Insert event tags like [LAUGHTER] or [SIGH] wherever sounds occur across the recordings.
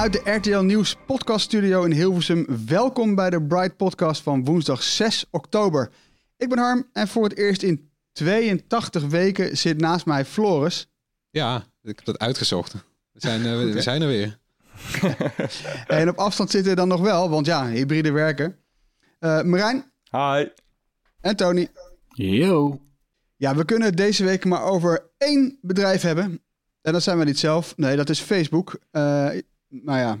Vanuit de RTL Nieuws podcast studio in Hilversum. Welkom bij de Bright podcast van woensdag 6 oktober. Ik ben Harm en voor het eerst in 82 weken zit naast mij Floris. Ja, ik heb dat uitgezocht. We zijn, eh, we- zijn er weer. [LAUGHS] En op afstand zitten we dan nog wel, want ja, hybride werken. Eh Marijn Hi. en Tony. Yo. Ja, we kunnen het deze week maar over één bedrijf hebben. En dat zijn we niet zelf. Nee, dat is Facebook. Eh nou ja,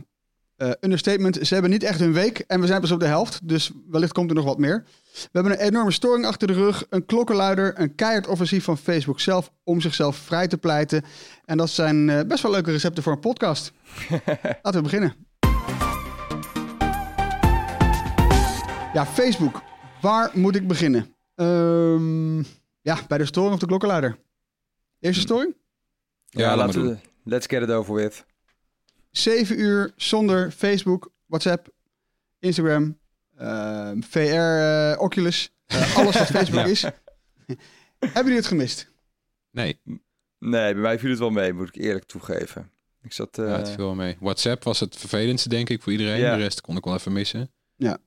eh, understatement. Ze hebben niet echt hun week en we zijn pas op de helft. Dus wellicht komt er nog wat meer. We hebben een enorme storing achter de rug. Een klokkenluider. Een keihard offensief van Facebook zelf om zichzelf vrij te pleiten. En dat zijn eh, best wel leuke recepten voor een podcast. [LAUGHS] Laten we beginnen. Ja, Facebook. Waar moet ik beginnen? Ehm, ja, bij de storing of de klokkenluider? Eerste storing? Ja, laten we... Let's get it over with. Zeven uur zonder Facebook, WhatsApp, Instagram, ehm, VR, eh, Oculus. eh, [LAUGHS] alles wat Facebook Ja. is. Hebben jullie het gemist? Nee, Nee, bij mij viel het wel mee, moet ik eerlijk toegeven. Ik zat... eh, ja, het viel wel mee. WhatsApp was het vervelendste, denk ik, voor iedereen. Ja. De rest kon ik wel even missen. Ja.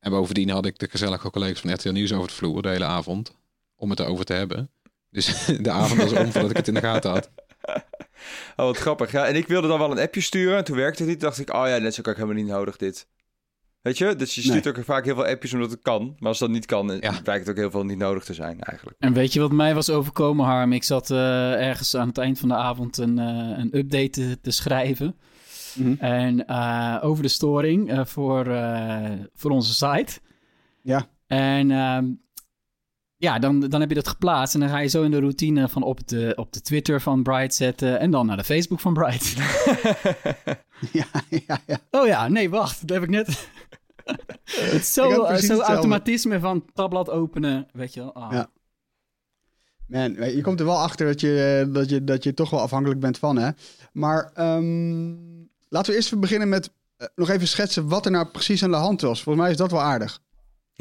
En bovendien had ik de gezellige collega's van RTL Nieuws over de vloer de hele avond. Om het erover te hebben. Dus [LAUGHS] de avond was om voordat ik het in de gaten had. Oh, wat grappig. Ja, en ik wilde dan wel een appje sturen. En toen werkte het niet. dacht ik, oh ja, net zo kan ik helemaal niet nodig dit. Weet je? Dus je stuurt ook vaak heel veel appjes omdat het kan. Maar als dat niet kan, dan Ja. blijkt het ook heel veel niet nodig te zijn eigenlijk. En weet je wat mij was overkomen, Harm? Ik zat eh, ergens aan het eind van de avond een, eh, een update te, te schrijven. Mhm. En eh, over de storing eh, voor, eh, voor onze site. Ja. En ehm, ja, dan, dan heb je dat geplaatst. En dan ga je zo in de routine van op de, op de Twitter van Bright zetten. En dan naar de Facebook van Bright. [LAUGHS] ja, ja, ja. Oh ja, nee, wacht. Dat heb ik net. [LAUGHS] Het is zo, precies zo automatisme van tabblad openen. Weet je wel. Ah. Ja. Man, je komt er wel achter dat je, eh, dat je, dat je toch wel afhankelijk bent van, hè? Maar ehm, laten we eerst beginnen met eh, nog even schetsen wat er nou precies aan de hand was. Volgens mij is dat wel aardig.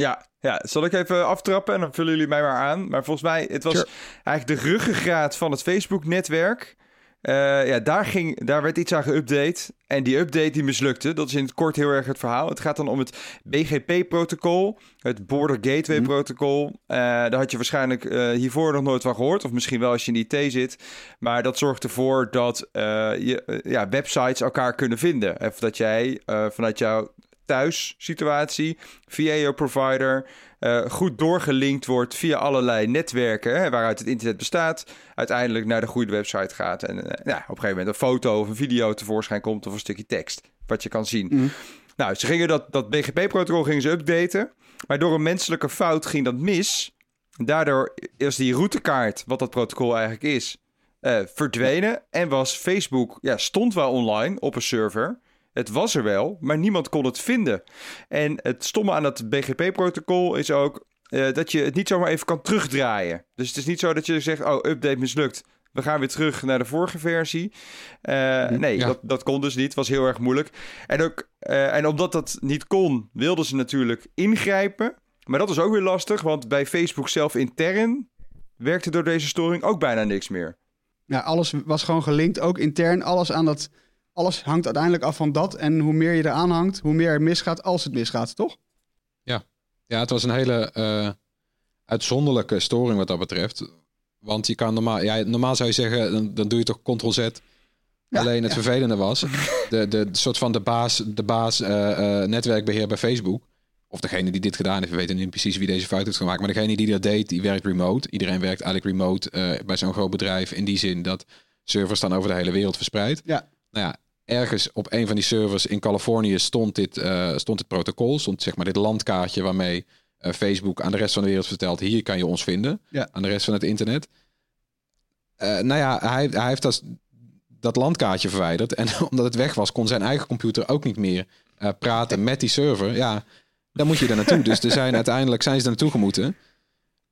Ja, ja, zal ik even aftrappen en dan vullen jullie mij maar aan. Maar volgens mij, het was Sure. eigenlijk de ruggengraat van het Facebook-netwerk. Eh, ja, daar, ging, daar werd iets aan geüpdate. En die update die mislukte. Dat is in het kort heel erg het verhaal. Het gaat dan om het BGP-protocol. Het Border Gateway-protocol. Eh, daar had je waarschijnlijk eh, hiervoor nog nooit van gehoord. Of misschien wel als je in IT zit. Maar dat zorgt ervoor dat je, ja, websites elkaar kunnen vinden. Of dat jij vanuit jouw thuissituatie via je provider eh, goed doorgelinkt wordt via allerlei netwerken hè, waaruit het internet bestaat, uiteindelijk naar de goede website gaat en eh, ja, op een gegeven moment een foto of een video tevoorschijn komt of een stukje tekst wat je kan zien. Mhm. Nou, ze gingen dat, dat BGP-protocol gingen ze updaten, maar door een menselijke fout ging dat mis. Daardoor is die routekaart, wat dat protocol eigenlijk is, eh, verdwenen en was Facebook, ja, stond wel online op een server. Het was er wel, maar niemand kon het vinden. En het stomme aan dat BGP-protocol is ook eh, dat je het niet zomaar even kan terugdraaien. Dus het is niet zo dat je zegt, oh, update mislukt. We gaan weer terug naar de vorige versie. Eh, nee, Ja. dat, dat kon dus niet. Het was heel erg moeilijk. En, ook, eh, en omdat dat niet kon, wilden ze natuurlijk ingrijpen. Maar dat was ook weer lastig, want bij Facebook zelf intern werkte door deze storing ook bijna niks meer. Ja, alles was gewoon gelinkt, ook intern. Alles, aan dat, alles hangt uiteindelijk af van dat. En hoe meer je eraan hangt, hoe meer er misgaat als het misgaat, toch? Ja, het was een hele eh, uitzonderlijke storing wat dat betreft. Want je kan normaal, ja, normaal zou je zeggen, dan, dan doe je toch Ctrl-Z. Alleen het vervelende was, [LAUGHS] de, de, soort van de baas, de baas eh, eh, netwerkbeheer bij Facebook. Of degene die dit gedaan heeft, we weten niet precies wie deze fout heeft gemaakt. Maar degene die dat deed, die werkt remote. Iedereen werkt eigenlijk remote bij zo'n groot bedrijf. In die zin dat servers staan over de hele wereld verspreid. Ja. Nou ja, ergens op een van die servers in Californië stond dit, eh, stond dit protocol. Stond zeg maar dit landkaartje waarmee eh, Facebook aan de rest van de wereld vertelt: hier kan je ons vinden. Ja. Aan de rest van het internet. Eh, nou ja, hij, hij heeft dat, dat landkaartje verwijderd. En [LAUGHS] omdat het weg was, kon zijn eigen computer ook niet meer praten met die server. Ja, dan moet je er naartoe. dus er zijn, uiteindelijk zijn ze er naartoe gemoeten.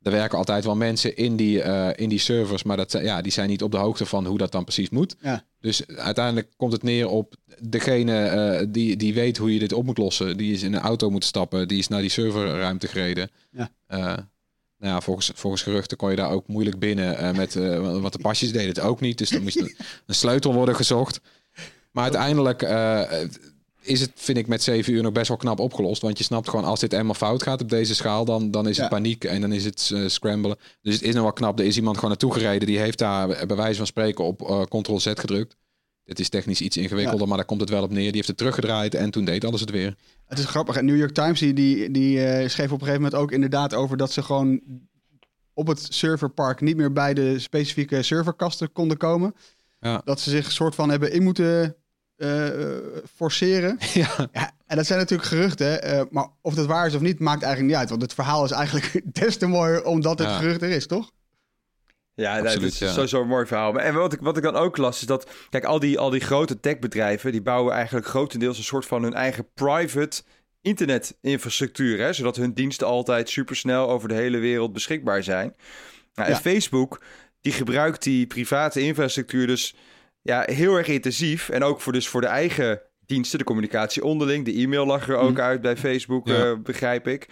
Er werken altijd wel mensen in die, eh, in die servers, maar dat, ja, die zijn niet op de hoogte van hoe dat dan precies moet. Ja. Dus uiteindelijk komt het neer op degene eh, die, die weet hoe je dit op moet lossen. Die is in een auto moeten stappen, die is naar die serverruimte gereden. Ja. Eh, nou ja, volgens, volgens geruchten kon je daar ook moeilijk binnen met wat de pasjes deden het ook niet. Dus dan moest een, een sleutel worden gezocht. Maar uiteindelijk is het, vind ik, met zeven uur nog best wel knap opgelost. Want je snapt gewoon, als dit eenmaal fout gaat op deze schaal, dan, dan is het Ja. paniek en dan is het eh, scramblen. Dus het is nog wel knap. Er is iemand gewoon naartoe gereden. Die heeft daar bij wijze van spreken op eh, Ctrl-Z gedrukt. Dit is technisch iets ingewikkelder, maar daar komt het wel op neer. Die heeft het teruggedraaid en toen deed alles het weer. Het is grappig. En New York Times die, die, die eh, schreef op een gegeven moment ook inderdaad over dat ze gewoon op het serverpark niet meer bij de specifieke serverkasten konden komen. Ja. Dat ze zich soort van hebben in moeten eh, forceren. [LAUGHS] ja. Ja, en dat zijn natuurlijk geruchten. eh, maar of dat waar is of niet, maakt eigenlijk niet uit. Want het verhaal is eigenlijk [LAUGHS] des te mooier omdat het Ja. gerucht er is, toch? Ja, dat Absoluut, is ja. sowieso een mooi verhaal. Maar- En wat ik, wat ik dan ook las, is dat... Kijk, al die, al die grote techbedrijven... die bouwen eigenlijk grotendeels een soort van hun eigen private internetinfrastructuur. Hè? Zodat hun diensten altijd supersnel over de hele wereld beschikbaar zijn. Nou, en Ja. Facebook, die gebruikt die private infrastructuur dus ja, heel erg intensief. En ook voor, dus voor de eigen diensten, de communicatie onderling. De e-mail lag er ook Mhm. uit bij Facebook, Ja. eh, begrijp ik.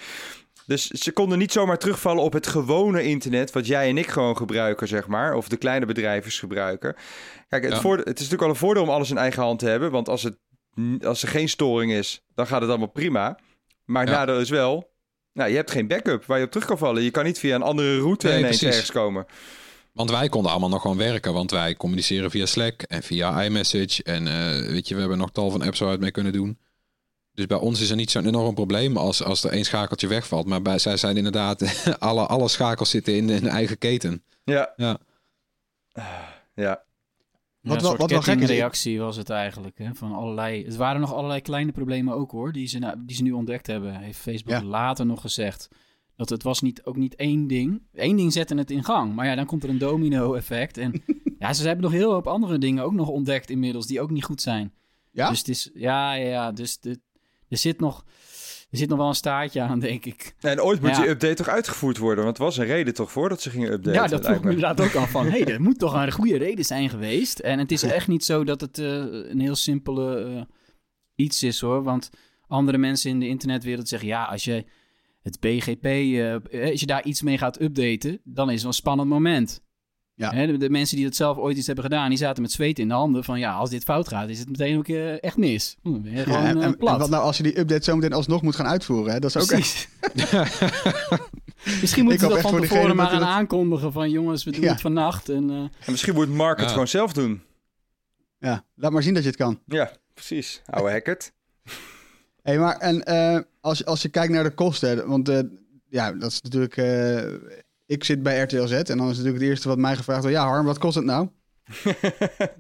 Dus ze konden niet zomaar terugvallen op het gewone internet, wat jij en ik gewoon gebruiken, zeg maar. Of de kleine bedrijvers gebruiken. Kijk, het, Ja. het is natuurlijk al een voordeel om alles in eigen hand te hebben. Want als, het, als er geen storing is, dan gaat het allemaal prima. Maar het Ja. nadeel is wel, nou, je hebt geen backup waar je op terug kan vallen. Je kan niet via een andere route Nee, ineens precies. ergens komen. Want wij konden allemaal nog gewoon werken, want wij communiceren via Slack en via iMessage. En eh, weet je, we hebben nog tal van apps waar we het mee kunnen doen. Dus bij ons is er niet zo'n enorm probleem als, als er één schakeltje wegvalt. Maar bij, zij zijn inderdaad, [LAUGHS] alle, alle schakels zitten in hun eigen keten. Ja. Ja. Ja. Ja, Wat een wel- soort wat wel gek is, kettingreactie was het eigenlijk. Hè, van allerlei, het waren nog allerlei kleine problemen ook hoor, die ze, nou- die ze nu ontdekt hebben. Heeft Facebook Ja. later nog gezegd. Dat het was niet, ook niet één ding. Eén ding zette het in gang. Maar ja, dan komt er een domino-effect. En [LAUGHS] ja, ze hebben nog heel hoop andere dingen ook nog ontdekt inmiddels, die ook niet goed zijn. Ja? Dus het is, ja, ja, ja. Dus de, er, zit nog, er zit nog wel een staartje aan, denk ik. En ooit moet Ja. die update toch uitgevoerd worden? Want het was een reden toch voor dat ze gingen updaten? Ja, dat vroeg me inderdaad ook al van. Hé, [LAUGHS] hey, er moet toch een goede reden zijn geweest. En het is echt niet zo dat het eh, een heel simpele eh, iets is hoor. Want andere mensen in de internetwereld zeggen... ja, als je het BGP, eh, als je daar iets mee gaat updaten... dan is het een spannend moment. Ja. Hè, de, de mensen die het zelf ooit iets hebben gedaan... die zaten met zweet in de handen van... ja, als dit fout gaat, is het meteen ook eh, echt mis. Hm, Ja, gewoon en, eh, en- plat. en wat nou als je die update zo meteen alsnog moet gaan uitvoeren? Hè? Dat is ook echt... Precies. [LAUGHS] Misschien Ik moeten we dat van voor tevoren maar dat gaan het- aankondigen van... jongens, we doen Ja. het vannacht. En, eh, En misschien moet Mark het Ja. gewoon zelf doen. Ja, laat maar zien dat je het kan. Ja, precies. Oude hackert. Hey, maar en eh, als, je- als je kijkt naar de kosten, want eh, ja, dat is natuurlijk. eh, ik zit bij RTL Z en dan is natuurlijk het eerste wat mij gevraagd wordt: ja, Harm, wat kost het nou? [LAUGHS]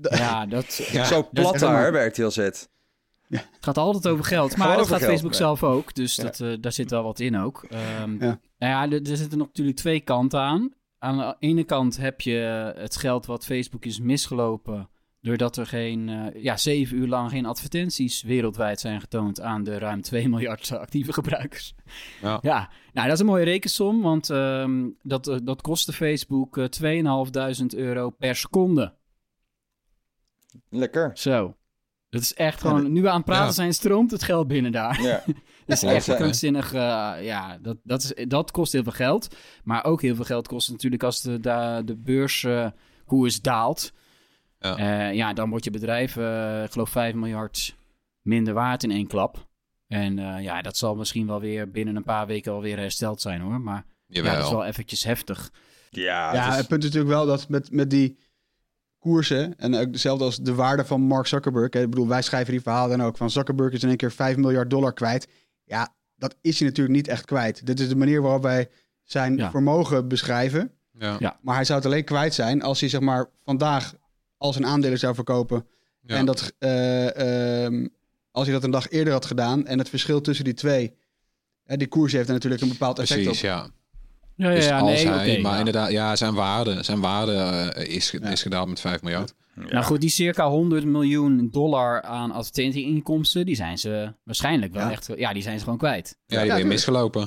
ja, dat... Zo plat is- daar bij RTL Z. Het gaat altijd over geld. Maar dat gaat geld, Facebook ja. zelf ook. Dus Ja. dat, eh, daar zit wel wat in ook. Ehm, Ja. Nou ja, er, er zitten nog natuurlijk twee kanten aan. Aan de ene kant heb je het geld wat Facebook is misgelopen. Doordat er geen, eh, ja, zeven uur lang geen advertenties wereldwijd zijn getoond aan de ruim 2 miljard [LAUGHS] actieve gebruikers. Ja. ja, nou dat is een mooie rekensom, want ehm, dat, eh, dat kostte Facebook eh 2.500 euro per seconde. Lekker. Zo. Dat is echt gewoon, nu we aan het praten Ja. zijn, stroomt het geld binnen daar. Ja. [LAUGHS] Dat is Ja, echt krankzinnig. eh, ja, dat, dat, is, dat kost heel veel geld. Maar ook heel veel geld kost het natuurlijk als de, de, de beurskoers daalt. Ja. Ja. ja, dan wordt je bedrijf, eh, ik geloof 5 miljard minder waard in één klap. En eh, ja, dat zal misschien wel weer binnen een paar weken alweer hersteld zijn hoor. Maar Jawel. Ja, dat is wel eventjes heftig. Ja, ja, het is- het punt is natuurlijk wel dat met, met die koersen... en ook hetzelfde als de waarde van Mark Zuckerberg... Hè, ik bedoel, wij schrijven die verhalen dan ook van... Zuckerberg is in één keer 5 miljard dollar kwijt. Ja, dat is hij natuurlijk niet echt kwijt. Dit is de manier waarop wij zijn Ja. vermogen beschrijven. Ja. Ja. Maar hij zou het alleen kwijt zijn als hij zeg maar vandaag al zijn aandelen zou verkopen. Ja. En dat eh, ehm, als hij dat een dag eerder had gedaan en het verschil tussen die twee, hè, die koers heeft er natuurlijk een bepaald effect Precies, op. ja. Ja, ja, Dus ja, als nee, hij, maar ja. inderdaad, ja, zijn waarde, zijn waarde eh, is, Ja. is gedaald met 5 miljard. Nou goed, die circa 100 miljoen dollar aan advertentieinkomsten, die zijn ze waarschijnlijk wel Ja. echt, ja, die zijn ze gewoon kwijt. Ja, die Ja, ben je tuurlijk. misgelopen.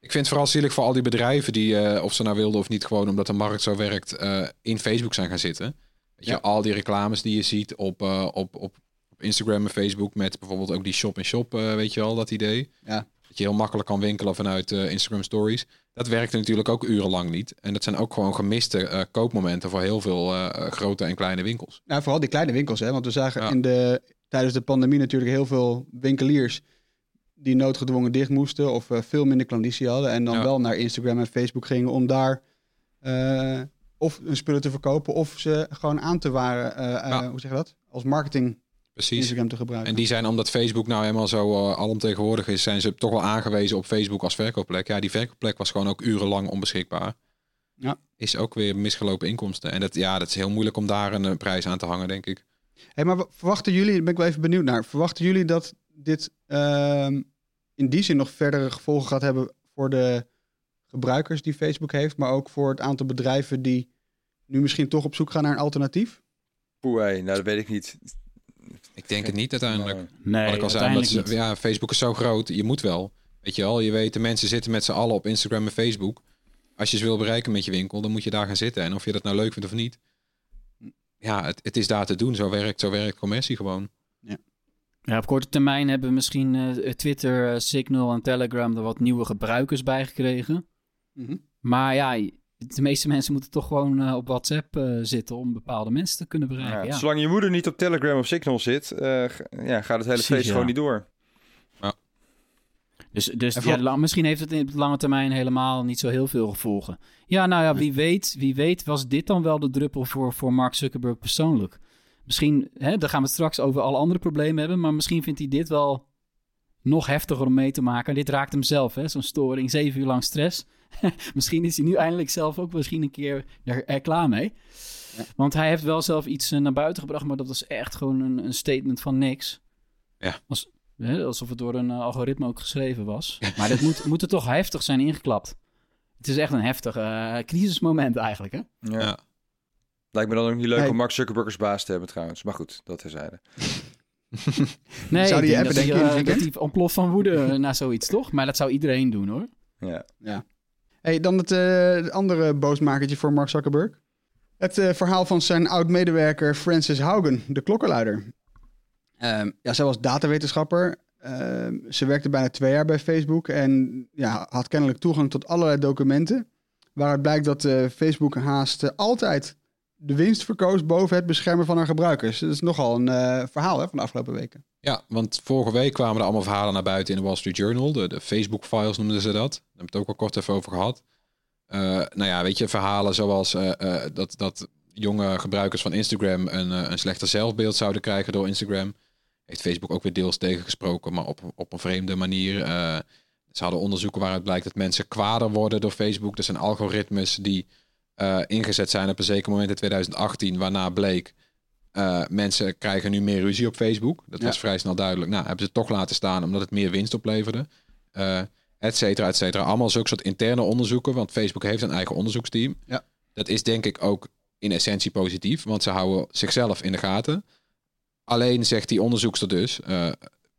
Ik vind het vooral zielig voor al die bedrijven die, eh, of ze nou wilden of niet, gewoon omdat de markt zo werkt, eh, in Facebook zijn gaan zitten. Weet je, Ja. al die reclames die je ziet op, eh, op, op, op Instagram en Facebook met bijvoorbeeld ook die shop-in-shop, eh, weet je wel, dat idee. Ja. Dat je heel makkelijk kan winkelen vanuit eh, Instagram Stories. Dat werkte natuurlijk ook urenlang niet. En dat zijn ook gewoon gemiste koopmomenten voor heel veel grote en kleine winkels. Nou, vooral die kleine winkels, hè? want we zagen Ja. in de, tijdens de pandemie natuurlijk heel veel winkeliers die noodgedwongen dicht moesten of veel minder klanditie hadden en dan Ja. wel naar Instagram en Facebook gingen om daar of hun spullen te verkopen of ze gewoon aan te waren, eh, eh, hoe zeg je dat, als marketing Precies. Instagram te gebruiken. En die zijn, omdat Facebook nou helemaal zo uh, alomtegenwoordig is, zijn ze toch wel aangewezen op Facebook als verkoopplek. Ja, die verkoopplek was gewoon ook urenlang onbeschikbaar. Ja. Is ook weer misgelopen inkomsten. En dat, ja, dat is heel moeilijk om daar een prijs aan te hangen, denk ik. Hey, maar wa- verwachten jullie, daar ben ik wel even benieuwd naar, verwachten jullie dat dit ehm, in die zin nog verdere gevolgen gaat hebben voor de gebruikers die Facebook heeft, maar ook voor het aantal bedrijven die nu misschien toch op zoek gaan naar een alternatief? Poeh, nou dat weet ik niet. Ik denk het niet uiteindelijk. Nee, Wat ik al zei, omdat ja, Facebook is zo groot, je moet wel. Weet je wel, je weet, de mensen zitten met z'n allen op Instagram en Facebook. Als je ze wil bereiken met je winkel, dan moet je daar gaan zitten. En of je dat nou leuk vindt of niet. Ja, het, het is daar te doen. Zo werkt, zo werkt commercie gewoon. Ja, op korte termijn hebben misschien eh, Twitter, eh, Signal en Telegram er wat nieuwe gebruikers bij gekregen. Mhm. Maar ja, de meeste mensen moeten toch gewoon eh, op WhatsApp eh, zitten om bepaalde mensen te kunnen bereiken. Ja, Ja, Zolang je moeder niet op Telegram of Signal zit, eh, g- ja, gaat het hele Precies, feest ja. gewoon niet door. Dus, dus ja, misschien heeft het in de lange termijn helemaal niet zo heel veel gevolgen. Ja, nou ja, wie weet, wie weet was dit dan wel de druppel voor, voor Mark Zuckerberg persoonlijk. Misschien, hè, daar gaan we het straks over alle andere problemen hebben, maar misschien vindt hij dit wel nog heftiger om mee te maken. Dit raakt hem zelf, hè, zo'n storing, zeven uur lang stress. [LAUGHS] misschien is hij nu eindelijk zelf ook misschien een keer er, er klaar mee. Want hij heeft wel zelf iets eh, naar buiten gebracht, maar dat was echt gewoon een, een statement van niks. Ja. Als, hè, alsof het door een eh, algoritme ook geschreven was. [LAUGHS] Maar dit moet, moet er toch heftig zijn ingeklapt. Het is echt een heftig eh, crisismoment eigenlijk, hè? Ja. Ja. Lijkt me dan ook niet leuk Hey. om Mark Zuckerberg als baas te hebben trouwens. Maar goed, dat terzijde. [LAUGHS] Nee, Zou ik die denk appen dat het eh, dat hij ontploft van woede naar zoiets, toch? Maar dat zou iedereen doen, hoor. Ja. Dan het, eh, het andere boosmakertje voor Mark Zuckerberg. Het eh, verhaal van zijn oud-medewerker Francis Haugen, de klokkenluider. Ehm, ja, zij was datawetenschapper. Ehm, ze werkte bijna twee jaar bij Facebook en ja, had kennelijk toegang tot allerlei documenten. Waaruit blijkt dat eh, Facebook haast altijd de winst verkoos boven het beschermen van haar gebruikers. Dat is nogal een eh, verhaal hè, van de afgelopen weken. Ja, want vorige week kwamen er allemaal verhalen naar buiten in de Wall Street Journal. De, de Facebook files noemden ze dat. Daar hebben we het ook al kort even over gehad. Eh, nou ja, weet je, verhalen zoals eh, dat, dat jonge gebruikers van Instagram een, een slechter zelfbeeld zouden krijgen door Instagram. Heeft Facebook ook weer deels tegengesproken, maar op, op een vreemde manier. Ze hadden onderzoeken waaruit blijkt dat mensen kwader worden door Facebook. Dat zijn algoritmes die eh, ingezet zijn op een zeker moment in 2018, waarna bleek eh, mensen krijgen nu meer ruzie op Facebook. Dat Ja. was vrij snel duidelijk. Nou, hebben ze het toch laten staan omdat het meer winst opleverde. Eh et cetera, et cetera. Allemaal zulke soort interne onderzoeken, want Facebook heeft een eigen onderzoeksteam. Ja. Dat is denk ik ook in essentie positief, want ze houden zichzelf in de gaten. Alleen zegt die onderzoekster dus, eh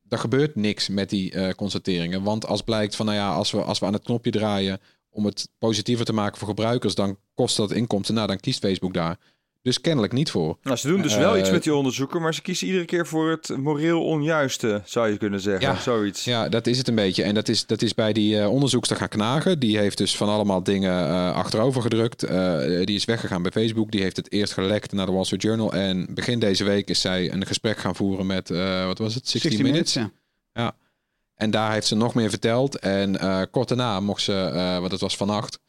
er gebeurt niks met die constateringen. Want als blijkt van, nou ja, als we, als we aan het knopje draaien om het positiever te maken voor gebruikers, dan kost dat inkomsten. Nou, dan kiest Facebook daar. Dus kennelijk niet voor. Nou, ze doen dus wel Eh, iets met die onderzoeken, maar ze kiezen iedere keer voor het moreel onjuiste, zou je kunnen zeggen. Ja. Zoiets. Ja, dat is het een beetje. En dat is, dat is bij die eh, onderzoekster gaan knagen. Die heeft dus van allemaal dingen eh, achterover gedrukt. Eh, die is weggegaan bij Facebook. Die heeft het eerst gelekt naar de Wall Street Journal. En begin deze week is zij een gesprek gaan voeren met, eh, wat was het, 60, 60 Minutes. minutes, ja. En daar heeft ze nog meer verteld. En eh, kort daarna mocht ze, eh, want het was vannacht,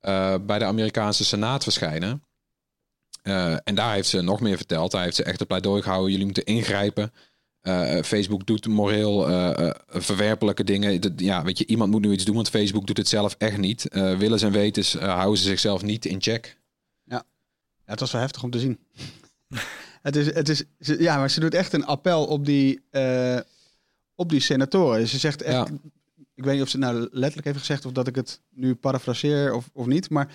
eh, bij de Amerikaanse Senaat verschijnen. En daar heeft ze nog meer verteld. Daar heeft ze echt een pleidooi gehouden. Jullie moeten ingrijpen. Facebook doet moreel verwerpelijke dingen. Ja, weet je, iemand moet nu iets doen, want Facebook doet het zelf echt niet. Willens en wetens houden ze zichzelf niet in check. Ja, het was wel heftig om te zien. [LAUGHS] het is, het is, ja, maar ze doet echt een appel op die, op die senatoren. Ze zegt echt, Ja. ik weet niet of ze het nou letterlijk heeft gezegd of dat ik het nu parafraseer of, of niet, maar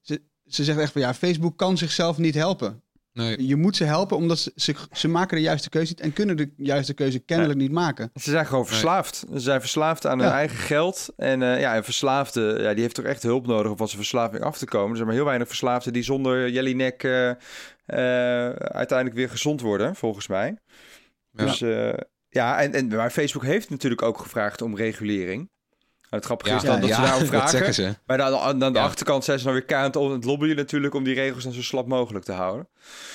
ze, ze zegt echt van ja, Facebook kan zichzelf niet helpen. Nee. Je moet ze helpen omdat ze, ze, ze maken de juiste keuze niet en kunnen de juiste keuze kennelijk niet maken. Ze zijn gewoon verslaafd. Ze zijn verslaafd aan hun eigen geld. En eh, ja, een verslaafde, ja, die heeft toch echt hulp nodig om van zijn verslaving af te komen. Er zijn maar heel weinig verslaafden die zonder jellyneck eh, eh, uiteindelijk weer gezond worden, volgens mij. Ja. Dus eh, ja, en, en, maar Facebook heeft natuurlijk ook gevraagd om regulering. En het grappige is dan dat ze daarom dat vragen. zeggen ze. Maar aan de, aan de Ja. achterkant zijn ze dan weer kaart om het lobbyen natuurlijk... om die regels dan zo slap mogelijk te houden.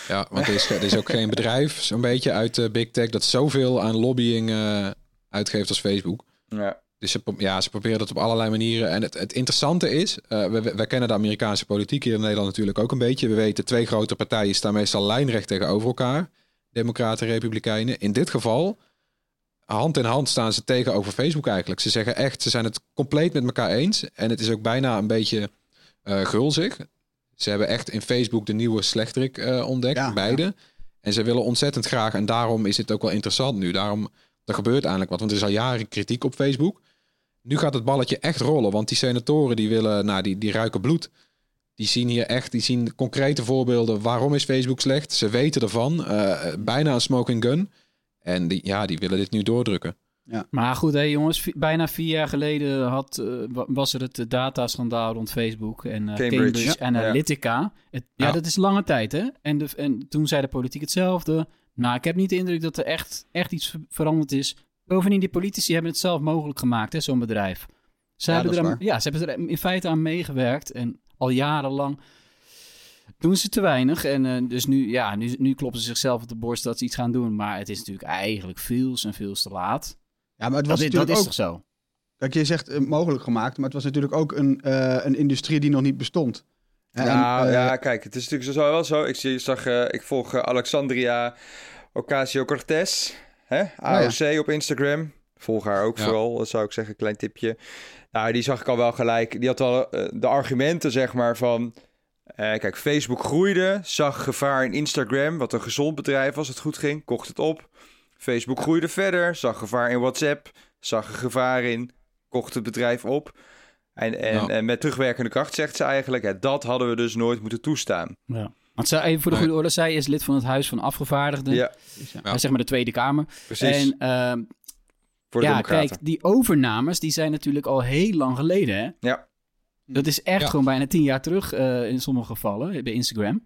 Ja, want er is, er is ook geen bedrijf, zo'n beetje, uit de big tech... dat zoveel aan lobbying eh, uitgeeft als Facebook. Ja. Dus ze, ja, ze proberen dat op allerlei manieren. En het, het interessante is, eh we, we kennen de Amerikaanse politiek hier in Nederland natuurlijk ook een beetje. We weten, twee grote partijen staan meestal lijnrecht tegenover elkaar. Democraten en Republikeinen. In dit geval, hand in hand staan ze tegenover Facebook eigenlijk. Ze zeggen echt, ze zijn het compleet met elkaar eens. En het is ook bijna een beetje eh gulzig. Ze hebben echt in Facebook de nieuwe slechterik eh, ontdekt, Ja, beide. En ze willen ontzettend graag, en daarom is het ook wel interessant nu. Daarom, er gebeurt eindelijk wat, want er is al jaren kritiek op Facebook. Nu gaat het balletje echt rollen, want die senatoren die willen, nou, die, die ruiken bloed. Die zien hier echt, die zien concrete voorbeelden. Waarom is Facebook slecht? Ze weten ervan. eh, bijna een smoking gun. En die, ja, die willen dit nu doordrukken. Maar goed, hé jongens, bijna vier jaar geleden had, eh, wa- was er het eh, dataschandaal rond Facebook en eh, Cambridge. Cambridge, Ja. Analytica. Het, ja. Ja. dat is lange tijd, hè? En, de, en toen zei de politiek hetzelfde. Nou, ik heb niet de indruk dat er echt, echt iets ver- veranderd is. Bovendien, die politici hebben het zelf mogelijk gemaakt, hè, zo'n bedrijf. Ze, Ja, hebben dat er is aan- ja, ze hebben er in feite aan meegewerkt en al jarenlang doen ze te weinig. En eh, dus nu, ja, nu, nu kloppen ze zichzelf op de borst dat ze iets gaan doen. Maar het is natuurlijk eigenlijk veel en veel te laat. Ja, maar het Dat, was is- dat natuurlijk is ook, toch zo? kijk, je zegt eh, mogelijk gemaakt, maar het was natuurlijk ook een, eh, een industrie die nog niet bestond. En, nou ja, kijk, het is natuurlijk zo wel zo. Ik, zie, zag, eh, ik volg eh, Alexandria Ocasio-Cortez, hè? AOC op Instagram. Volg haar ook Ja. vooral, dat zou ik zeggen, klein tipje. Nou, die zag ik al wel gelijk. Die had eh, de argumenten, zeg maar, van... eh, kijk, Facebook groeide, zag gevaar in Instagram, wat een gezond bedrijf was, het goed ging, kocht het op. Facebook groeide verder, zag gevaar in WhatsApp, zag er gevaar in, kocht het bedrijf op. En, en, Ja. en met terugwerkende kracht zegt ze eigenlijk, hè, dat hadden we dus nooit moeten toestaan. Ja. Want zij, even voor de goede orde, zij is lid van het Huis van Afgevaardigden. Ja, Eh, zeg maar de Tweede Kamer. precies. En ehm, voor de ja, democraten. kijk, die overnames die zijn natuurlijk al heel lang geleden. Hè? Ja. Dat is echt Ja. gewoon bijna tien jaar terug eh, in sommige gevallen bij Instagram.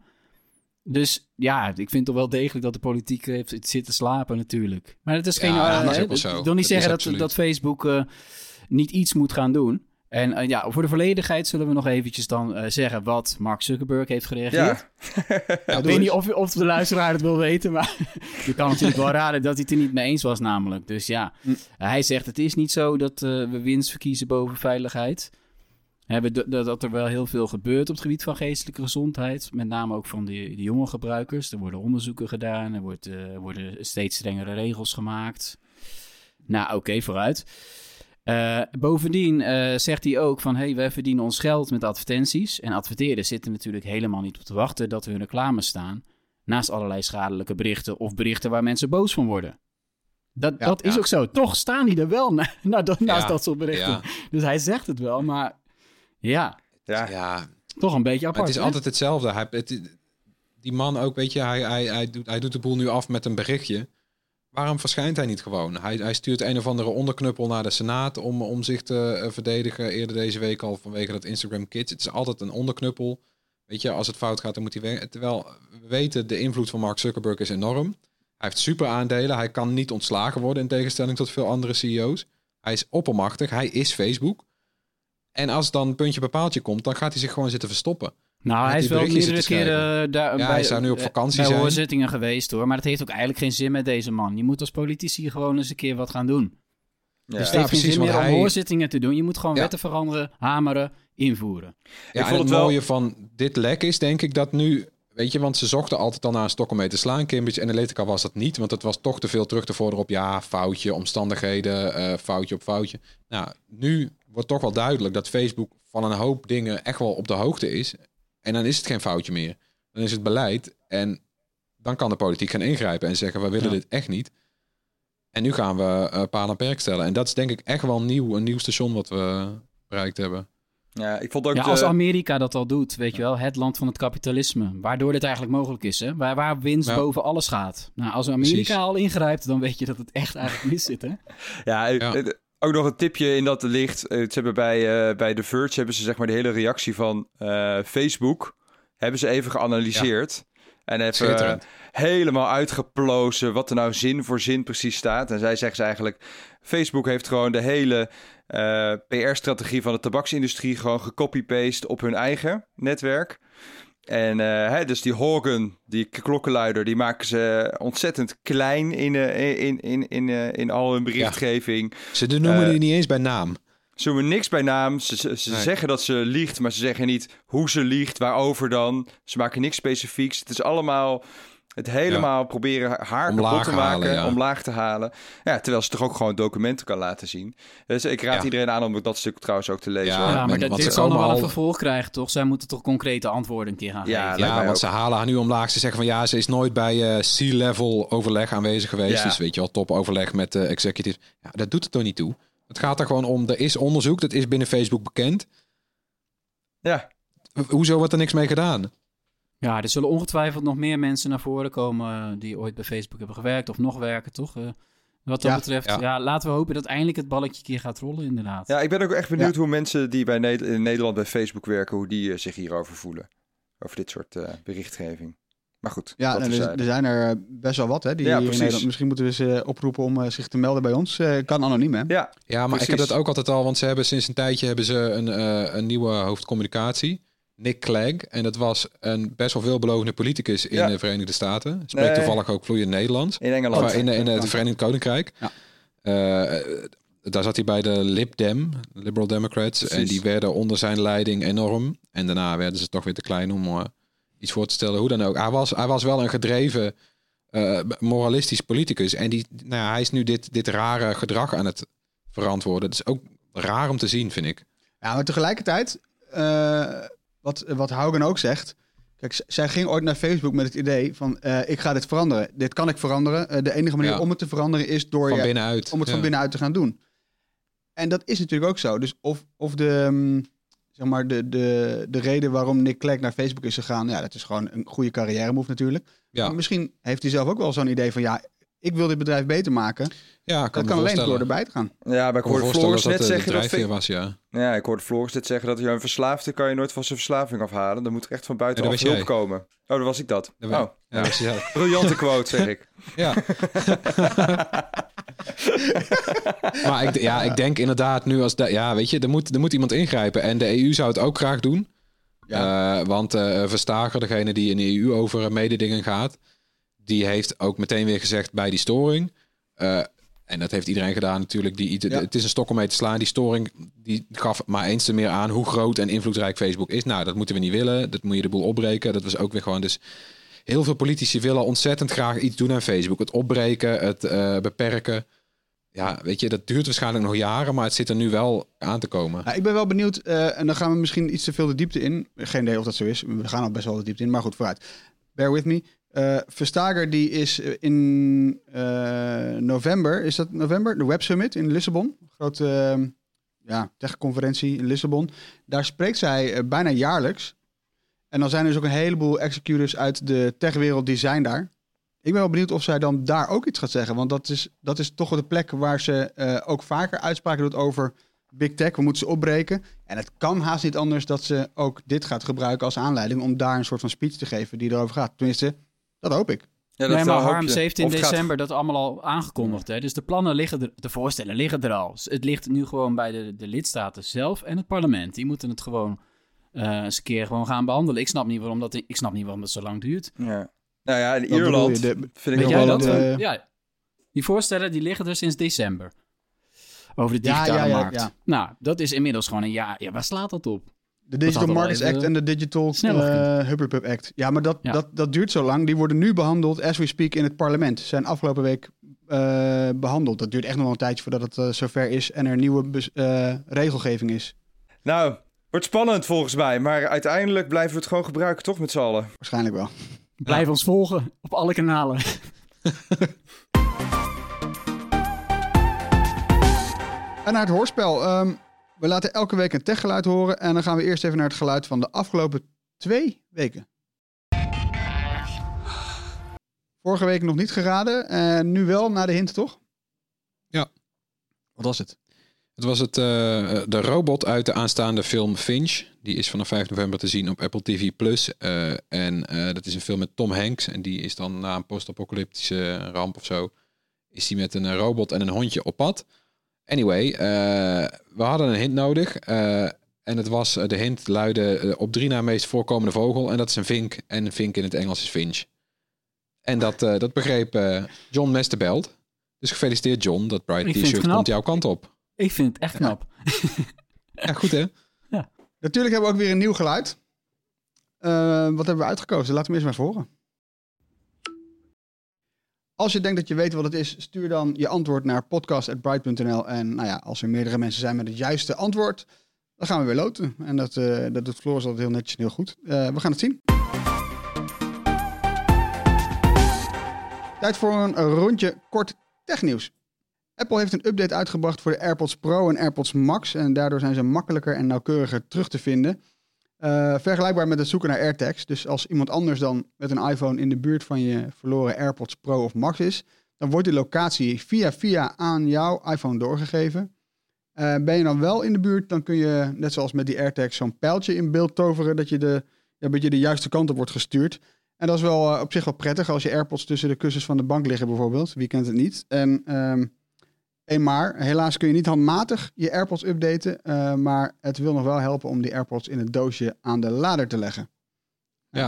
Dus ja, ik vind toch wel degelijk dat de politiek heeft zitten slapen natuurlijk. Maar het is Ja, geen... dat eh, is ook. Ik wil niet zeggen dat, dat Facebook eh, niet iets moet gaan doen. En ja, voor de volledigheid zullen we nog eventjes dan zeggen wat Mark Zuckerberg heeft gereageerd. Ja, [LAUGHS] ik weet niet of, of de luisteraar het wil weten, maar [LAUGHS] je kan natuurlijk wel raden dat hij het er niet mee eens was namelijk. Dus ja, Hm. hij zegt het is niet zo dat we winst verkiezen boven veiligheid. Hebben dat, er wel heel veel gebeurt op het gebied van geestelijke gezondheid. Met name ook van de, jonge gebruikers. Er worden onderzoeken gedaan. Er wordt, eh, worden steeds strengere regels gemaakt. Nou, oké, vooruit. Eh, bovendien eh, zegt hij ook van... hey, wij verdienen ons geld met advertenties. En adverteerders zitten natuurlijk helemaal niet op te wachten... dat hun reclame staan... naast allerlei schadelijke berichten... of berichten waar mensen boos van worden. Dat, Ja, dat is ook zo. Toch staan die er wel na, [LAUGHS] na- naast Ja, dat soort berichten. Dus hij zegt het wel, maar ja, ja. ja toch een beetje maar apart. het is hè? altijd hetzelfde. Hij, het, die man ook, weet je, hij, hij, hij, doet, hij doet de boel nu af met een berichtje. Waarom verschijnt hij niet gewoon? Hij, hij stuurt een of andere onderknuppel naar de Senaat om, om zich te eh, verdedigen. Eerder deze week al vanwege dat Instagram Kids. Het is altijd een onderknuppel. Weet je, als het fout gaat, dan moet hij weg. Terwijl we weten, de invloed van Mark Zuckerberg is enorm. Hij heeft super aandelen. Hij kan niet ontslagen worden in tegenstelling tot veel andere CEO's. Hij is oppermachtig. Hij is Facebook. En als dan puntje bepaaltje komt, dan gaat hij zich gewoon zitten verstoppen. nou, hij is wel meerdere keren uh, daar Ja, bij, hij zou nu op eh, vakantie bij zijn. hoorzittingen geweest hoor. Maar dat heeft ook eigenlijk geen zin met deze man. Je moet als politici gewoon eens een keer wat gaan doen. Dus Ja, het heeft geen precies, zin meer om hij- hoorzitingen te doen. Je moet gewoon Ja. wetten veranderen, hameren, invoeren. Ja, Ik en vond het het wel- mooie van dit lek is denk ik dat nu... Weet je, want ze zochten altijd al naar een stok om mee te slaan. Cambridge Analytica was dat niet, want het was toch te veel terug te vorderen op... ja, foutje, omstandigheden, eh, foutje op foutje. Nou, nu wordt toch wel duidelijk dat Facebook van een hoop dingen echt wel op de hoogte is. En dan is het geen foutje meer. Dan is het beleid en dan kan de politiek gaan ingrijpen en zeggen... we willen Ja. dit echt niet. En nu gaan we uh, paal en perk stellen. En dat is denk ik echt wel nieuw, een nieuw station wat we bereikt hebben. Ja, ik vond ook Ja, de- als Amerika dat al doet, weet je wel, het land van het kapitalisme, waardoor dit eigenlijk mogelijk is, hè? Waar, waar winst Ja. boven alles gaat. Nou, als Amerika Precies. al ingrijpt, dan weet je dat het echt eigenlijk mis zit, hè? [LAUGHS] Ja, Ja. Ook nog een tipje in dat licht. Eh, Ze hebben bij, eh, bij The Verge hebben ze zeg maar de hele reactie van eh, Facebook hebben ze even geanalyseerd. En even helemaal uitgeplozen wat er nou zin voor zin precies staat. En zij zeggen ze eigenlijk, Facebook heeft gewoon de hele PR-strategie van de tabaksindustrie gewoon gecopy-paste op hun eigen netwerk. En eh, hè, dus die Hogan, die klokkenluider, die maken ze ontzettend klein in, eh, in, in, in, eh, in al hun berichtgeving. Ze noemen die niet eens bij naam. Ze noemen niks bij naam. Ze, ze, ze Nee. zeggen dat ze liegt, maar ze zeggen niet hoe ze liegt, waarover dan. Ze maken niks specifieks. Het is allemaal het helemaal proberen haar Omlaag kapot te maken, halen, ja. omlaag te halen. Ja, terwijl ze toch ook gewoon documenten kan laten zien. Dus ik raad Ja. iedereen aan om dat stuk trouwens ook te lezen. Ja, maar dit, want dit ze zal nog wel een vervolg krijgen, toch? Zij moeten toch concrete antwoorden een keer gaan Ja, geven. Ja, want ook. ze halen haar nu omlaag. Ze zeggen van ja, ze is nooit bij eh, C-level overleg aanwezig geweest. Ja. Dus weet je wel, topoverleg met de executive. Ja, dat doet het toch niet toe. Het gaat er gewoon om, er is onderzoek, dat is binnen Facebook bekend. Ja. Ho- Hoezo wordt er niks mee gedaan? Ja, er zullen ongetwijfeld nog meer mensen naar voren komen eh, die ooit bij Facebook hebben gewerkt of nog werken, toch? Eh, wat dat Ja, betreft, ja. ja. laten we hopen dat eindelijk het balletje een keer gaat rollen, inderdaad. Ja, ik ben ook echt benieuwd hoe mensen die bij Ne- in Nederland bij Facebook werken, hoe die eh, zich hierover voelen. Over dit soort eh, berichtgeving. Maar goed, Ja, nou, er, er zijn er best wel wat, hè? Die Ja, hier in precies. Nederland, misschien moeten we ze oproepen om zich te melden bij ons. Eh, kan anoniem, hè? Ja, Ja, maar ik heb dat ook altijd al, want ze hebben sinds een tijdje hebben ze een, eh, een nieuwe hoofdcommunicatie. Nick Clegg. En dat was een best wel veelbelovende politicus in Ja. de Verenigde Staten. Spreekt Nee. toevallig ook vloeiend Nederlands. in Engeland. Of in, in het Verenigd Koninkrijk. Ja. Eh, daar zat hij bij de Lib Dem, Liberal Democrats. Precies. En die werden onder zijn leiding enorm. En daarna werden ze toch weer te klein om eh, iets voor te stellen. Hoe dan ook. Hij was, hij was wel een gedreven, eh, moralistisch politicus. En die, nou ja, hij is nu dit, dit rare gedrag aan het verantwoorden. Dat is ook raar om te zien, vind ik. Ja, maar tegelijkertijd, eh, wat, wat Haugen ook zegt. Kijk, zij ging ooit naar Facebook met het idee van: eh, ik ga dit veranderen. Dit kan ik veranderen. Eh, de enige manier Ja. om het te veranderen is door Van je, binnenuit. om het van binnenuit te gaan doen. En dat is natuurlijk ook zo. Dus of, of de, mm, zeg maar de, de, de reden waarom Nick Clegg naar Facebook is gegaan, ja, dat is gewoon een goede carrière move natuurlijk. Ja. Maar misschien heeft hij zelf ook wel zo'n idee van: ja, ik wil dit bedrijf beter maken. Ja, Dat kan, kan alleen door erbij te gaan. Ja, maar ik kan hoorde Floris net dat de zeggen dat... was, ja. Ja, ik hoorde Floris net zeggen dat je een verslaafde kan je nooit van zijn verslaving afhalen. Dan moet er echt van Ja, buitenaf was hulp jij. komen. Oh, dat was ik dat. Oh, Ja, [LAUGHS] briljante quote, zeg ik. Ja. [LAUGHS] maar ik, ja, ik denk inderdaad nu als... dat ja, weet je, er moet, er moet iemand ingrijpen. En de EU zou het ook graag doen. Eh, want eh Verstager, degene die in de EU over mededingen gaat... die heeft ook meteen weer gezegd bij die storing... eh, en dat heeft iedereen gedaan natuurlijk. Die, Ja. Het is een stok om mee te slaan. Die storing die gaf maar eens te meer aan hoe groot en invloedrijk Facebook is. Nou, dat moeten we niet willen. Dat moet je de boel opbreken. Dat was ook weer gewoon... Dus heel veel politici willen ontzettend graag iets doen aan Facebook. Het opbreken, het eh, beperken. Ja, weet je, dat duurt waarschijnlijk nog jaren, maar het zit er nu wel aan te komen. Nou, ik ben wel benieuwd, eh, en dan gaan we misschien iets te veel de diepte in. Geen idee of dat zo is. We gaan al best wel de diepte in, maar goed, vooruit. Bear with me. Eh Verstager die is eh, in eh, november, is dat november? De Web Summit in Lissabon. Grote eh, ja, techconferentie in Lissabon. Daar spreekt zij bijna jaarlijks. En dan zijn er dus ook een heleboel executives uit de techwereld die zijn daar. Ik ben wel benieuwd of zij dan daar ook iets gaat zeggen. Want dat is, dat is toch de plek waar ze ook vaker uitspraken doet over big tech. We moeten ze opbreken. En het kan haast niet anders dat ze ook dit gaat gebruiken als aanleiding om daar een soort van speech te geven die erover gaat. Tenminste, dat hoop ik. Ja, nee, maar wel hoop Harm, je. ze heeft in gaat- december dat allemaal al aangekondigd. Hè? Dus de plannen liggen er, de voorstellen liggen er al. Het ligt nu gewoon bij de, de lidstaten zelf en het parlement. Die moeten het gewoon eh, eens een keer gewoon gaan behandelen. Ik snap niet waarom dat, ik snap niet waarom dat zo lang duurt. Ja. Nou ja, in Ierland je, de- vind ik wel dat? de- Eh, ja. Die voorstellen die liggen er sinds december. over de digitale ja, ja, markt. ja. Nou, dat is inmiddels gewoon een jaar. Ja, waar slaat dat op? De Digital Markets Act en de Digital sneller uh, Hubbard Act. Ja, maar dat, Ja. Dat, dat duurt zo lang. Die worden nu behandeld, as we speak, in het parlement. Ze zijn afgelopen week eh, behandeld. Dat duurt echt nog wel een tijdje voordat het eh, zover is en er nieuwe eh, regelgeving is. Nou, wordt spannend volgens mij. Maar uiteindelijk blijven we het gewoon gebruiken, toch met z'n allen? Waarschijnlijk wel. Blijf ons volgen op alle kanalen. [LAUGHS] En naar het hoorspel. Ehm, we laten elke week een techgeluid horen. En dan gaan we eerst even naar het geluid van de afgelopen twee weken. Vorige week nog niet geraden. En nu wel, na de hint, toch? Ja. Wat was het? Het was het, eh, de robot uit de aanstaande film Finch. Die is vanaf 5 november te zien op Apple TV+. Plus. Eh, en eh, dat is een film met Tom Hanks. En die is dan na een post-apocalyptische ramp of zo... is hij met een eh, robot en een hondje op pad. Anyway, eh, we hadden een hint nodig. eh, en het was, eh, de hint luidde op drie na meest voorkomende vogel. En dat is een vink. En een vink in het Engels is Finch. En dat, eh, dat begreep eh, John Mesterbelt. Dus gefeliciteerd John. Dat Bright T-shirt komt jouw kant op. Ik vind het echt knap. [LAUGHS] Ja, goed hè? Natuurlijk hebben we ook weer een nieuw geluid. Eh, wat hebben we uitgekozen? Laten we eerst maar even horen. Als je denkt dat je weet wat het is, stuur dan je antwoord naar podcast.bright.nl. En nou ja, als er meerdere mensen zijn met het juiste antwoord, dan gaan we weer loten. En dat, eh, dat doet Floris altijd heel netjes en heel goed. Eh, we gaan het zien. Tijd voor een rondje kort technieuws. Apple heeft een update uitgebracht voor de AirPods Pro en AirPods Max. En daardoor zijn ze makkelijker en nauwkeuriger terug te vinden. Eh, vergelijkbaar met het zoeken naar AirTags. Dus als iemand anders dan met een iPhone in de buurt van je verloren AirPods Pro of Max is, dan wordt die locatie via via aan jouw iPhone doorgegeven. Eh, ben je dan wel in de buurt, dan kun je, net zoals met die AirTags, zo'n pijltje in beeld toveren dat je de, ja, beetje de juiste kant op wordt gestuurd. En dat is wel eh, op zich wel prettig als je AirPods tussen de kussens van de bank liggen bijvoorbeeld. Wie kent het niet? En ehm een maar, helaas kun je niet handmatig je AirPods updaten, eh, maar het wil nog wel helpen om die AirPods in het doosje aan de lader te leggen. Ja,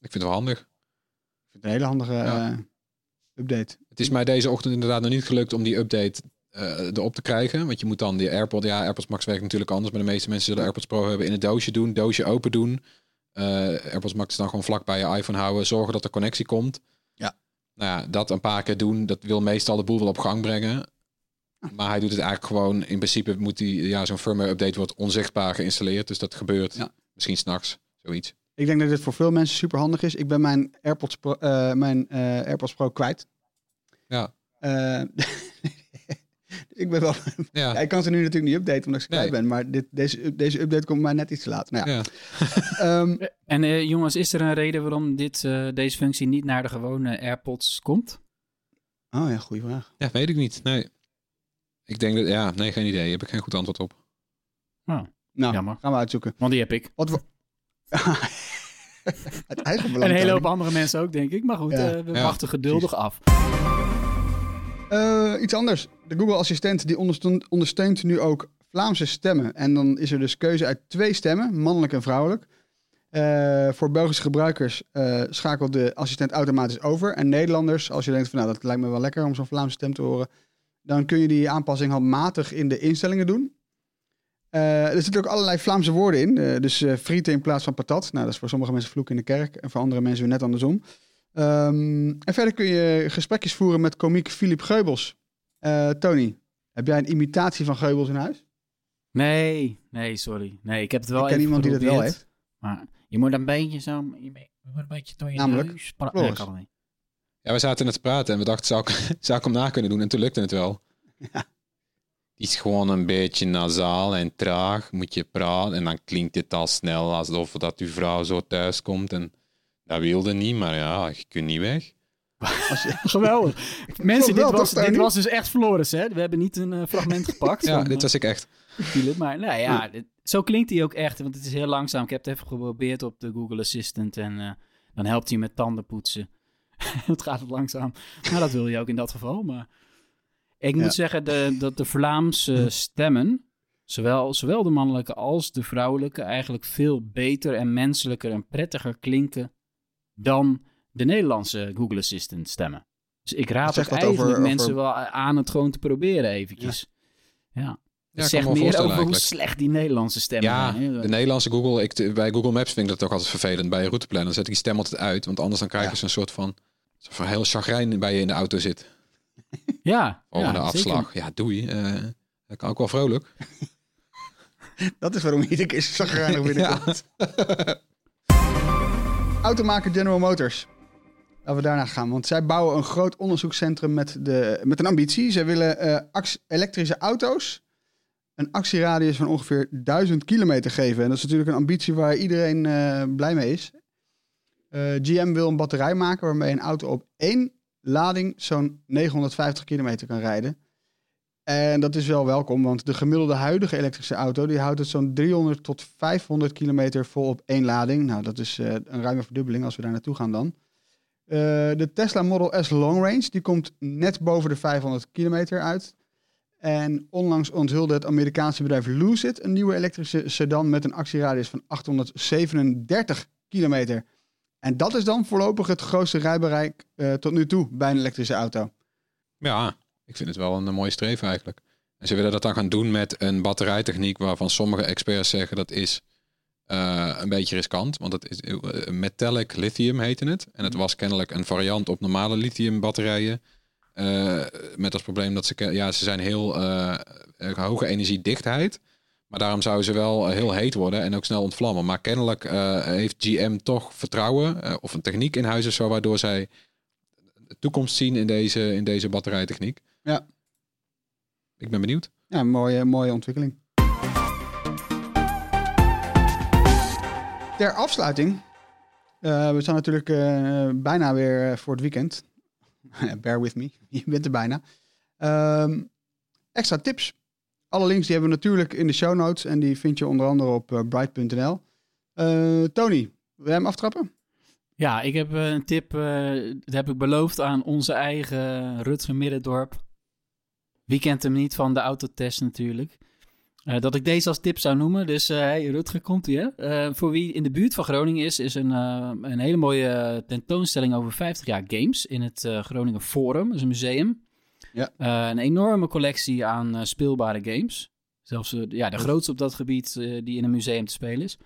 ik vind het wel handig. Ik vind het een hele handige Ja. eh, update. Het is mij deze ochtend inderdaad nog niet gelukt om die update eh, erop te krijgen. Want je moet dan die AirPod, ja, AirPods Max werkt natuurlijk anders. Maar de meeste mensen zullen AirPods Pro hebben in het doosje doen, doosje open doen. AirPods Max dan gewoon vlak bij je iPhone houden, zorgen dat er connectie komt. Ja. Nou ja, dat een paar keer doen, dat wil meestal de boel wel op gang brengen. Maar hij doet het eigenlijk gewoon, in principe moet die, ja, zo'n firmware update wordt onzichtbaar geïnstalleerd. Dus dat gebeurt Ja. misschien s'nachts, zoiets. Ik denk dat dit voor veel mensen super handig is. Ik ben mijn AirPods Pro, eh, mijn, eh, AirPods Pro kwijt. Ja. Eh, [LAUGHS] ik ben wel. Ja. ik kan ze nu natuurlijk niet updaten omdat ik ze kwijt ben. Maar dit, deze, deze update komt mij net iets te laat. Nou ja. Ja. [LAUGHS] Ehm, En eh, jongens, is er een reden waarom dit, eh, deze functie niet naar de gewone AirPods komt? oh ja, goede vraag. ja, weet ik niet. Nee. Ik denk dat, ja, nee, geen idee. Heb ik geen goed antwoord op. Nou, Jammer. gaan we uitzoeken. want die heb ik. Wat we... [LAUGHS] Het eigen En een hele hoop andere mensen ook, denk ik. Maar goed, Ja. eh, we Ja, wachten geduldig af. Eh, iets anders. De Google Assistent die ondersteunt, ondersteunt nu ook Vlaamse stemmen. En dan is er dus keuze uit twee stemmen, mannelijk en vrouwelijk. Eh, voor Belgische gebruikers eh, schakelt de assistent automatisch over. En Nederlanders, als je denkt van nou dat lijkt me wel lekker om zo'n Vlaamse stem te horen, dan kun je die aanpassing handmatig in de instellingen doen. Eh, er zitten ook allerlei Vlaamse woorden in. Eh, dus eh frieten in plaats van patat. Nou, dat is voor sommige mensen vloek in de kerk. En voor andere mensen weer net andersom. Ehm, en verder kun je gesprekjes voeren met komiek Philip Geubels. Tony, heb jij een imitatie van Geubels in huis? Nee, nee, sorry. Nee, ik heb het wel Ik ken iemand die dat wel heeft. Maar je moet een beetje zo... Je moet een beetje door je Namelijk, neus... pra- Floris. Nee, kan niet. Ja, we zaten net te praten en we dachten, zou ik, [LAUGHS] zou ik hem na kunnen doen? En toen lukte het wel. Die is gewoon een beetje nasaal en traag. Moet je praten en dan klinkt het al snel alsof dat uw vrouw zo thuis komt. En dat wilde niet, maar ja, je kunt niet weg. [LAUGHS] Geweldig. Mensen, dit was, dit was dus echt Floris, hè? We hebben niet een eh, fragment [LAUGHS] gepakt. Ja, van, dit was ik echt. Philip, maar nou ja, dit- zo klinkt hij ook echt, want het is heel langzaam. Ik heb het even geprobeerd op de Google Assistant en eh, dan helpt hij met tanden poetsen. [LAUGHS] het gaat het langzaam. Nou, dat wil je ook in dat geval, maar ik Ja. moet zeggen de, dat de Vlaamse stemmen, zowel, zowel de mannelijke als de vrouwelijke, eigenlijk veel beter en menselijker en prettiger klinken dan de Nederlandse Google Assistant stemmen. Dus ik raad ook eigenlijk over- mensen over- wel aan het gewoon te proberen eventjes. Ja. Ja, wel meer over hoe slecht die Nederlandse stemmen Ja, zijn. hè. de Nederlandse Google, ik, bij Google Maps vind ik dat toch altijd vervelend. Bij een routeplanner zet ik die stem altijd uit. Want anders dan krijg je Ja. zo'n soort van, van heel chagrijn bij je in de auto zit. Ja, Volgende ja, afslag. zeker. Ja, doei. Eh dat kan ook wel vrolijk. [LAUGHS] Dat is waarom iedere keer zo zagrijnig [LAUGHS] binnenkomt. [LAUGHS] Automaker General Motors. Laten we daarna gaan, want zij bouwen een groot onderzoekscentrum met, de, met een ambitie. Zij willen eh, elektrische auto's een actieradius van ongeveer 1000 kilometer geven. En dat is natuurlijk een ambitie waar iedereen eh, blij mee is. Eh, GM wil een batterij maken waarmee een auto op één lading zo'n 950 kilometer kan rijden. En dat is wel welkom, want de gemiddelde huidige elektrische auto die houdt het zo'n 300 tot 500 kilometer vol op één lading. Nou, dat is eh, een ruime verdubbeling als we daar naartoe gaan dan. Eh, de Tesla Model S Long Range die komt net boven de 500 kilometer uit. En onlangs onthulde het Amerikaanse bedrijf Lucid een nieuwe elektrische sedan met een actieradius van 837 kilometer. En dat is dan voorlopig het grootste rijbereik eh, tot nu toe bij een elektrische auto. Ja, ik vind het wel een, eh, mooie streven eigenlijk. En ze willen dat dan gaan doen met een batterijtechniek waarvan sommige experts zeggen dat is eh, een beetje riskant. Want het is metallic lithium heette het. En het was kennelijk een variant op normale lithium batterijen. Eh, met als probleem dat ze, ja, ze zijn heel eh, hoge energiedichtheid. Maar daarom zouden ze wel eh, heel heet worden en ook snel ontvlammen. Maar kennelijk eh, heeft GM toch vertrouwen eh, of een techniek in huis of zo, waardoor zij de toekomst zien in deze, in deze batterijtechniek. Ja. Ik ben benieuwd. Ja, mooie, mooie ontwikkeling. Ter afsluiting. we zijn natuurlijk bijna weer voor het weekend. [LAUGHS] Bear with me, [LAUGHS] je bent er bijna. Ehm, extra tips. Alle links die hebben we natuurlijk in de show notes. En die vind je onder andere op eh, bright.nl. Eh, Tony, wil jij hem aftrappen? Ja, ik heb eh, een tip. dat heb ik beloofd aan onze eigen Rutger Middendorp. Wie kent hem niet van de autotest natuurlijk. Dat ik deze als tip zou noemen. Dus eh hey, Rutger, komt ie hè? Voor wie in de buurt van Groningen is, is een, een hele mooie tentoonstelling over 50 jaar games in het Groningen Forum. Dat is een museum. Ja. Eh, een enorme collectie aan eh, speelbare games. Zelfs eh, ja, de grootste op dat gebied die in een museum te spelen is.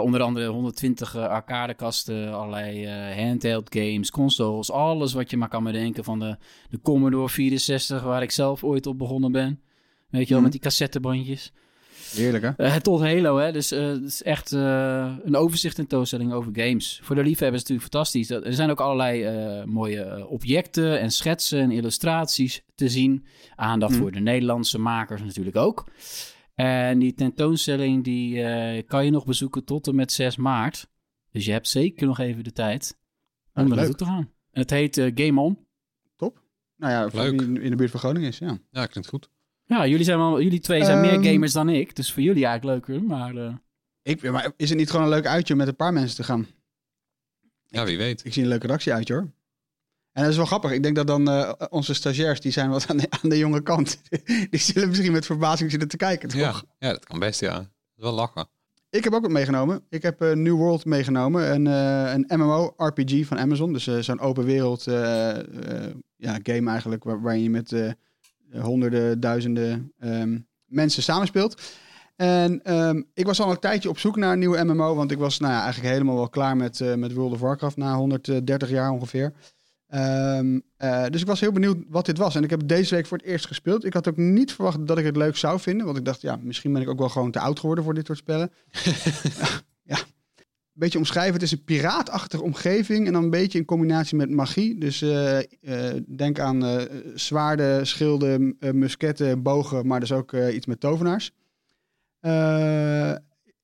Onder andere 120 eh, arcadekasten, allerlei handheld games, consoles, alles wat je maar kan bedenken van de, de Commodore 64, waar ik zelf ooit op begonnen ben. Weet je wel, Mhm. met die cassettebandjes. Heerlijk hè? Eh, tot Halo, hè. Dus eh, het is echt eh, een overzicht tentoonstelling over games. Voor de liefhebbers is het natuurlijk fantastisch. Er zijn ook allerlei eh, mooie objecten en schetsen en illustraties te zien. Aandacht Mhm. voor de Nederlandse makers natuurlijk ook. En die tentoonstelling die eh, kan je nog bezoeken tot en met 6 maart. Dus je hebt zeker nog even de tijd om er naartoe te gaan. En het heet eh, Game On. Nou ja, wie in de buurt van Groningen is, ja. Ja, klinkt goed. Ja, jullie, zijn wel, jullie twee zijn Ehm, meer gamers dan ik. Dus voor jullie eigenlijk leuker. Maar eh, Ik, maar is het niet gewoon een leuk uitje om met een paar mensen te gaan? Ja, wie weet. Ik zie een leuke redactie uit, hoor. En dat is wel grappig. Ik denk dat dan eh, onze stagiairs, die zijn wat aan de, aan de jonge kant. [LAUGHS] die zullen misschien met verbazing zitten te kijken, toch? Ja, ja, dat kan best, ja. Dat is wel lachen. Ik heb ook wat meegenomen. Ik heb eh, New World meegenomen. Een, eh, een MMO-RPG van Amazon. Dus eh, zo'n open wereld eh, eh, ja, game eigenlijk. Waar, waarin je met honderden, duizenden ehm, mensen samenspeelt. En ehm, ik was al een tijdje op zoek naar een nieuwe MMO. Want ik was nou ja, eigenlijk helemaal wel klaar met, eh, met World of Warcraft. Na 130 jaar ongeveer. Ehm, eh, dus ik was heel benieuwd wat dit was. En ik heb deze week voor het eerst gespeeld. Ik had ook niet verwacht dat ik het leuk zou vinden. Want ik dacht, ja, misschien ben ik ook wel gewoon te oud geworden voor dit soort spellen. [LAUGHS] beetje omschrijven. Het is een piraatachtige omgeving. En dan een beetje in combinatie met magie. Dus eh, eh, denk aan eh, zwaarden, schilden, musketten, bogen. Maar dus ook iets met tovenaars.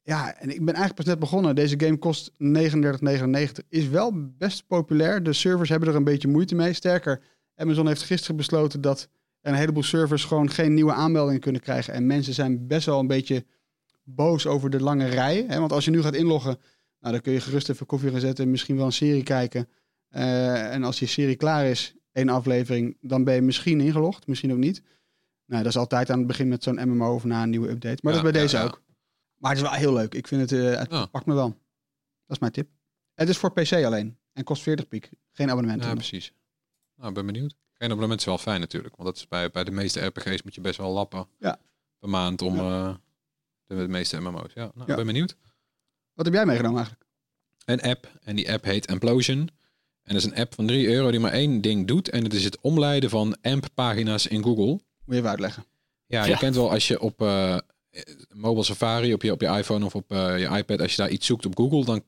Ja, en ik ben eigenlijk pas net begonnen. Deze game kost 39,99. Is wel best populair. De servers hebben er een beetje moeite mee. Sterker, Amazon heeft gisteren besloten dat een heleboel servers gewoon geen nieuwe aanmeldingen kunnen krijgen. En mensen zijn best wel een beetje boos over de lange rijen. Hè? Want als je nu gaat inloggen, nou, dan kun je gerust even koffie gaan zetten. Misschien wel een serie kijken. Eh, en als die serie klaar is, één aflevering, dan ben je misschien ingelogd. Misschien ook niet. Nou, dat is altijd aan het begin met zo'n MMO of na een nieuwe update. Maar Ja, dat is bij deze ja. ook. Maar het is wel heel leuk. Ik vind het, eh, het pakt me wel. Dat is mijn tip. Het is voor PC alleen. En kost 40 piek. Geen abonnement. Ja, precies. Nou, ben benieuwd. Geen abonnement is wel fijn natuurlijk. Want dat is bij, bij de meeste RPG's moet je best wel lappen. Ja. Per maand om eh, de, de meeste MMO's. Ja, nou, ben benieuwd. Wat heb jij meegenomen eigenlijk? Een app. En die app heet Implosion. En dat is een app van 3 euro die maar één ding doet. En dat is het omleiden van AMP-pagina's in Google. Moet je even uitleggen. Ja, je Ja. kent wel als je op eh, mobile Safari, op je, op je iPhone of op eh, je iPad, als je daar iets zoekt op Google, dan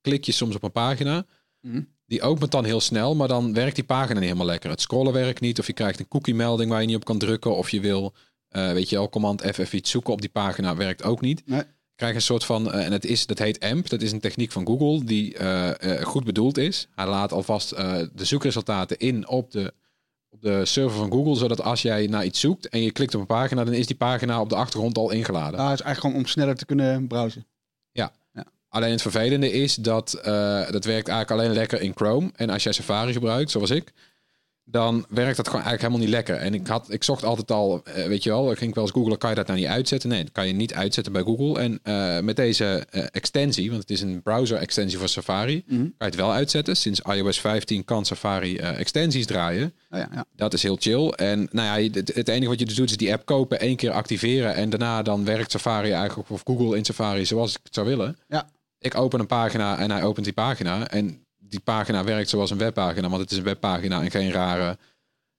klik je soms op een pagina. Mhm. Die opent dan heel snel, maar dan werkt die pagina niet helemaal lekker. Het scrollen werkt niet, of je krijgt een cookie-melding waar je niet op kan drukken, of je wil, eh, weet je wel, command F even iets zoeken op die pagina, werkt ook niet. Nee. Krijg een soort van, eh, en het is, dat heet AMP, dat is een techniek van Google die eh, eh, goed bedoeld is. Hij laat alvast de zoekresultaten in op de, op de server van Google, zodat als jij naar iets zoekt en je klikt op een pagina, dan is die pagina op de achtergrond al ingeladen. Het is eigenlijk gewoon om sneller te kunnen browsen. Alleen het vervelende is dat eh, dat werkt eigenlijk alleen lekker in Chrome. En als jij Safari gebruikt, zoals ik, dan werkt dat gewoon eigenlijk helemaal niet lekker. En ik, had, ik zocht altijd al, eh, weet je wel, ik ging wel eens googlen, kan je dat nou niet uitzetten? Nee, dat kan je niet uitzetten bij Google. En eh, met deze eh, extensie, want het is een browser-extensie voor Safari, Mhm. kan je het wel uitzetten. Sinds iOS 15 kan Safari extensies draaien. Oh, ja, ja. Dat is heel chill. En nou ja, het enige wat je dus doet is die app kopen, één keer activeren en daarna dan werkt Safari eigenlijk of Google in Safari zoals ik het zou willen. Ja. Ik open een pagina en hij opent die pagina en die pagina werkt zoals een webpagina, want het is een webpagina en geen rare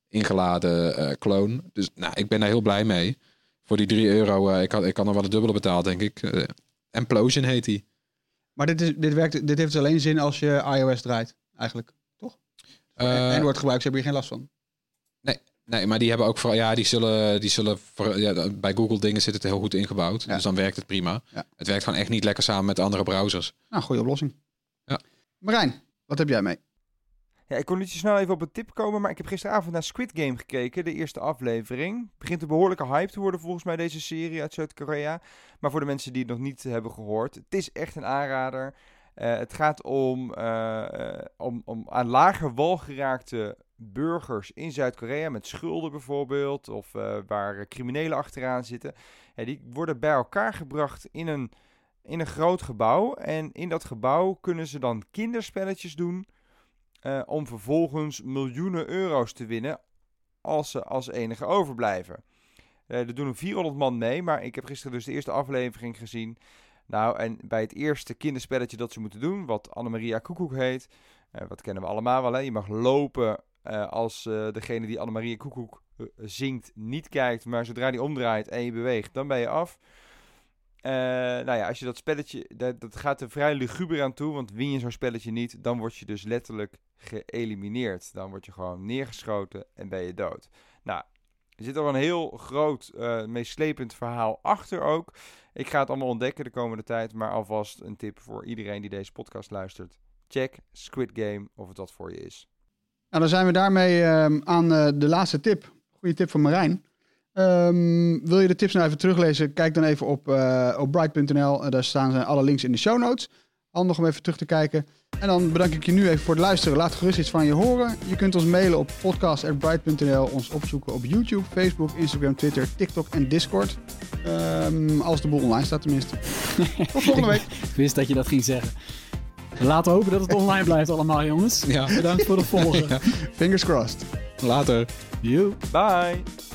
ingeladen eh clone. Dus nou, ik ben daar heel blij mee. Voor die 3 euro, eh, ik, had, ik kan er wel het dubbele betaald, denk ik. Implosion heet die. Maar dit, is, dit, werkt, dit heeft alleen zin als je iOS draait, eigenlijk. Toch? Eh, Android gebruikers hebben hier geen last van. Nee, maar die hebben ook vooral, ja, die zullen, die zullen voor, ja, bij Google dingen zit het heel goed ingebouwd. Ja. Dus dan werkt het prima. Ja. Het werkt gewoon echt niet lekker samen met andere browsers. Nou, goede oplossing. Ja. Marijn, wat heb jij mee? Ja, ik kon niet zo snel even op een tip komen, maar ik heb gisteravond naar Squid Game gekeken, de eerste aflevering. Begint een behoorlijke hype te worden volgens mij deze serie uit Zuid-Korea. Maar voor de mensen die het nog niet hebben gehoord, het is echt een aanrader. Eh, het gaat om, eh, om, om aan lager wal geraakte burgers in Zuid-Korea met schulden bijvoorbeeld, of eh, waar criminelen achteraan zitten. Die worden bij elkaar gebracht in een, in een groot gebouw. En in dat gebouw kunnen ze dan kinderspelletjes doen. eh, om vervolgens miljoenen euro's te winnen als ze als enige overblijven. Eh, er doen 400 man mee, maar ik heb gisteren dus de eerste aflevering gezien. Nou, en bij het eerste kinderspelletje dat ze moeten doen, wat Annemaria Koekoek heet, eh, wat kennen we allemaal wel, hè? je mag lopen als degene die Annemaria Koekoek zingt niet kijkt, maar zodra die omdraait en je beweegt, dan ben je af. Eh, nou ja, als je dat spelletje, dat, dat gaat er vrij luguber aan toe, want win je zo'n spelletje niet, dan word je dus letterlijk geëlimineerd. Dan word je gewoon neergeschoten en ben je dood. Nou, er zit al een heel groot, eh meeslepend verhaal achter ook. Ik ga het allemaal ontdekken de komende tijd, maar alvast een tip voor iedereen die deze podcast luistert. Check Squid Game of het wat voor je is. Nou, dan zijn we daarmee ehm, aan eh, de laatste tip. Goede tip van Marijn. Ehm, wil je de tips nou even teruglezen? Kijk dan even op, eh, op bright.nl. Eh, daar staan zijn alle links in de show notes. Handig om even terug te kijken. En dan bedank ik je nu even voor het luisteren. Laat gerust iets van je horen. Je kunt ons mailen op podcast.bright.nl. Ons opzoeken op YouTube, Facebook, Instagram, Twitter, TikTok en Discord. Ehm, als de boel online staat tenminste. [LAUGHS] Tot volgende week. Ik wist dat je dat ging zeggen. Laten we hopen dat het online blijft allemaal, jongens. Ja, Bedankt voor het volgen. [LAUGHS] Fingers crossed. later. Joe. Bye!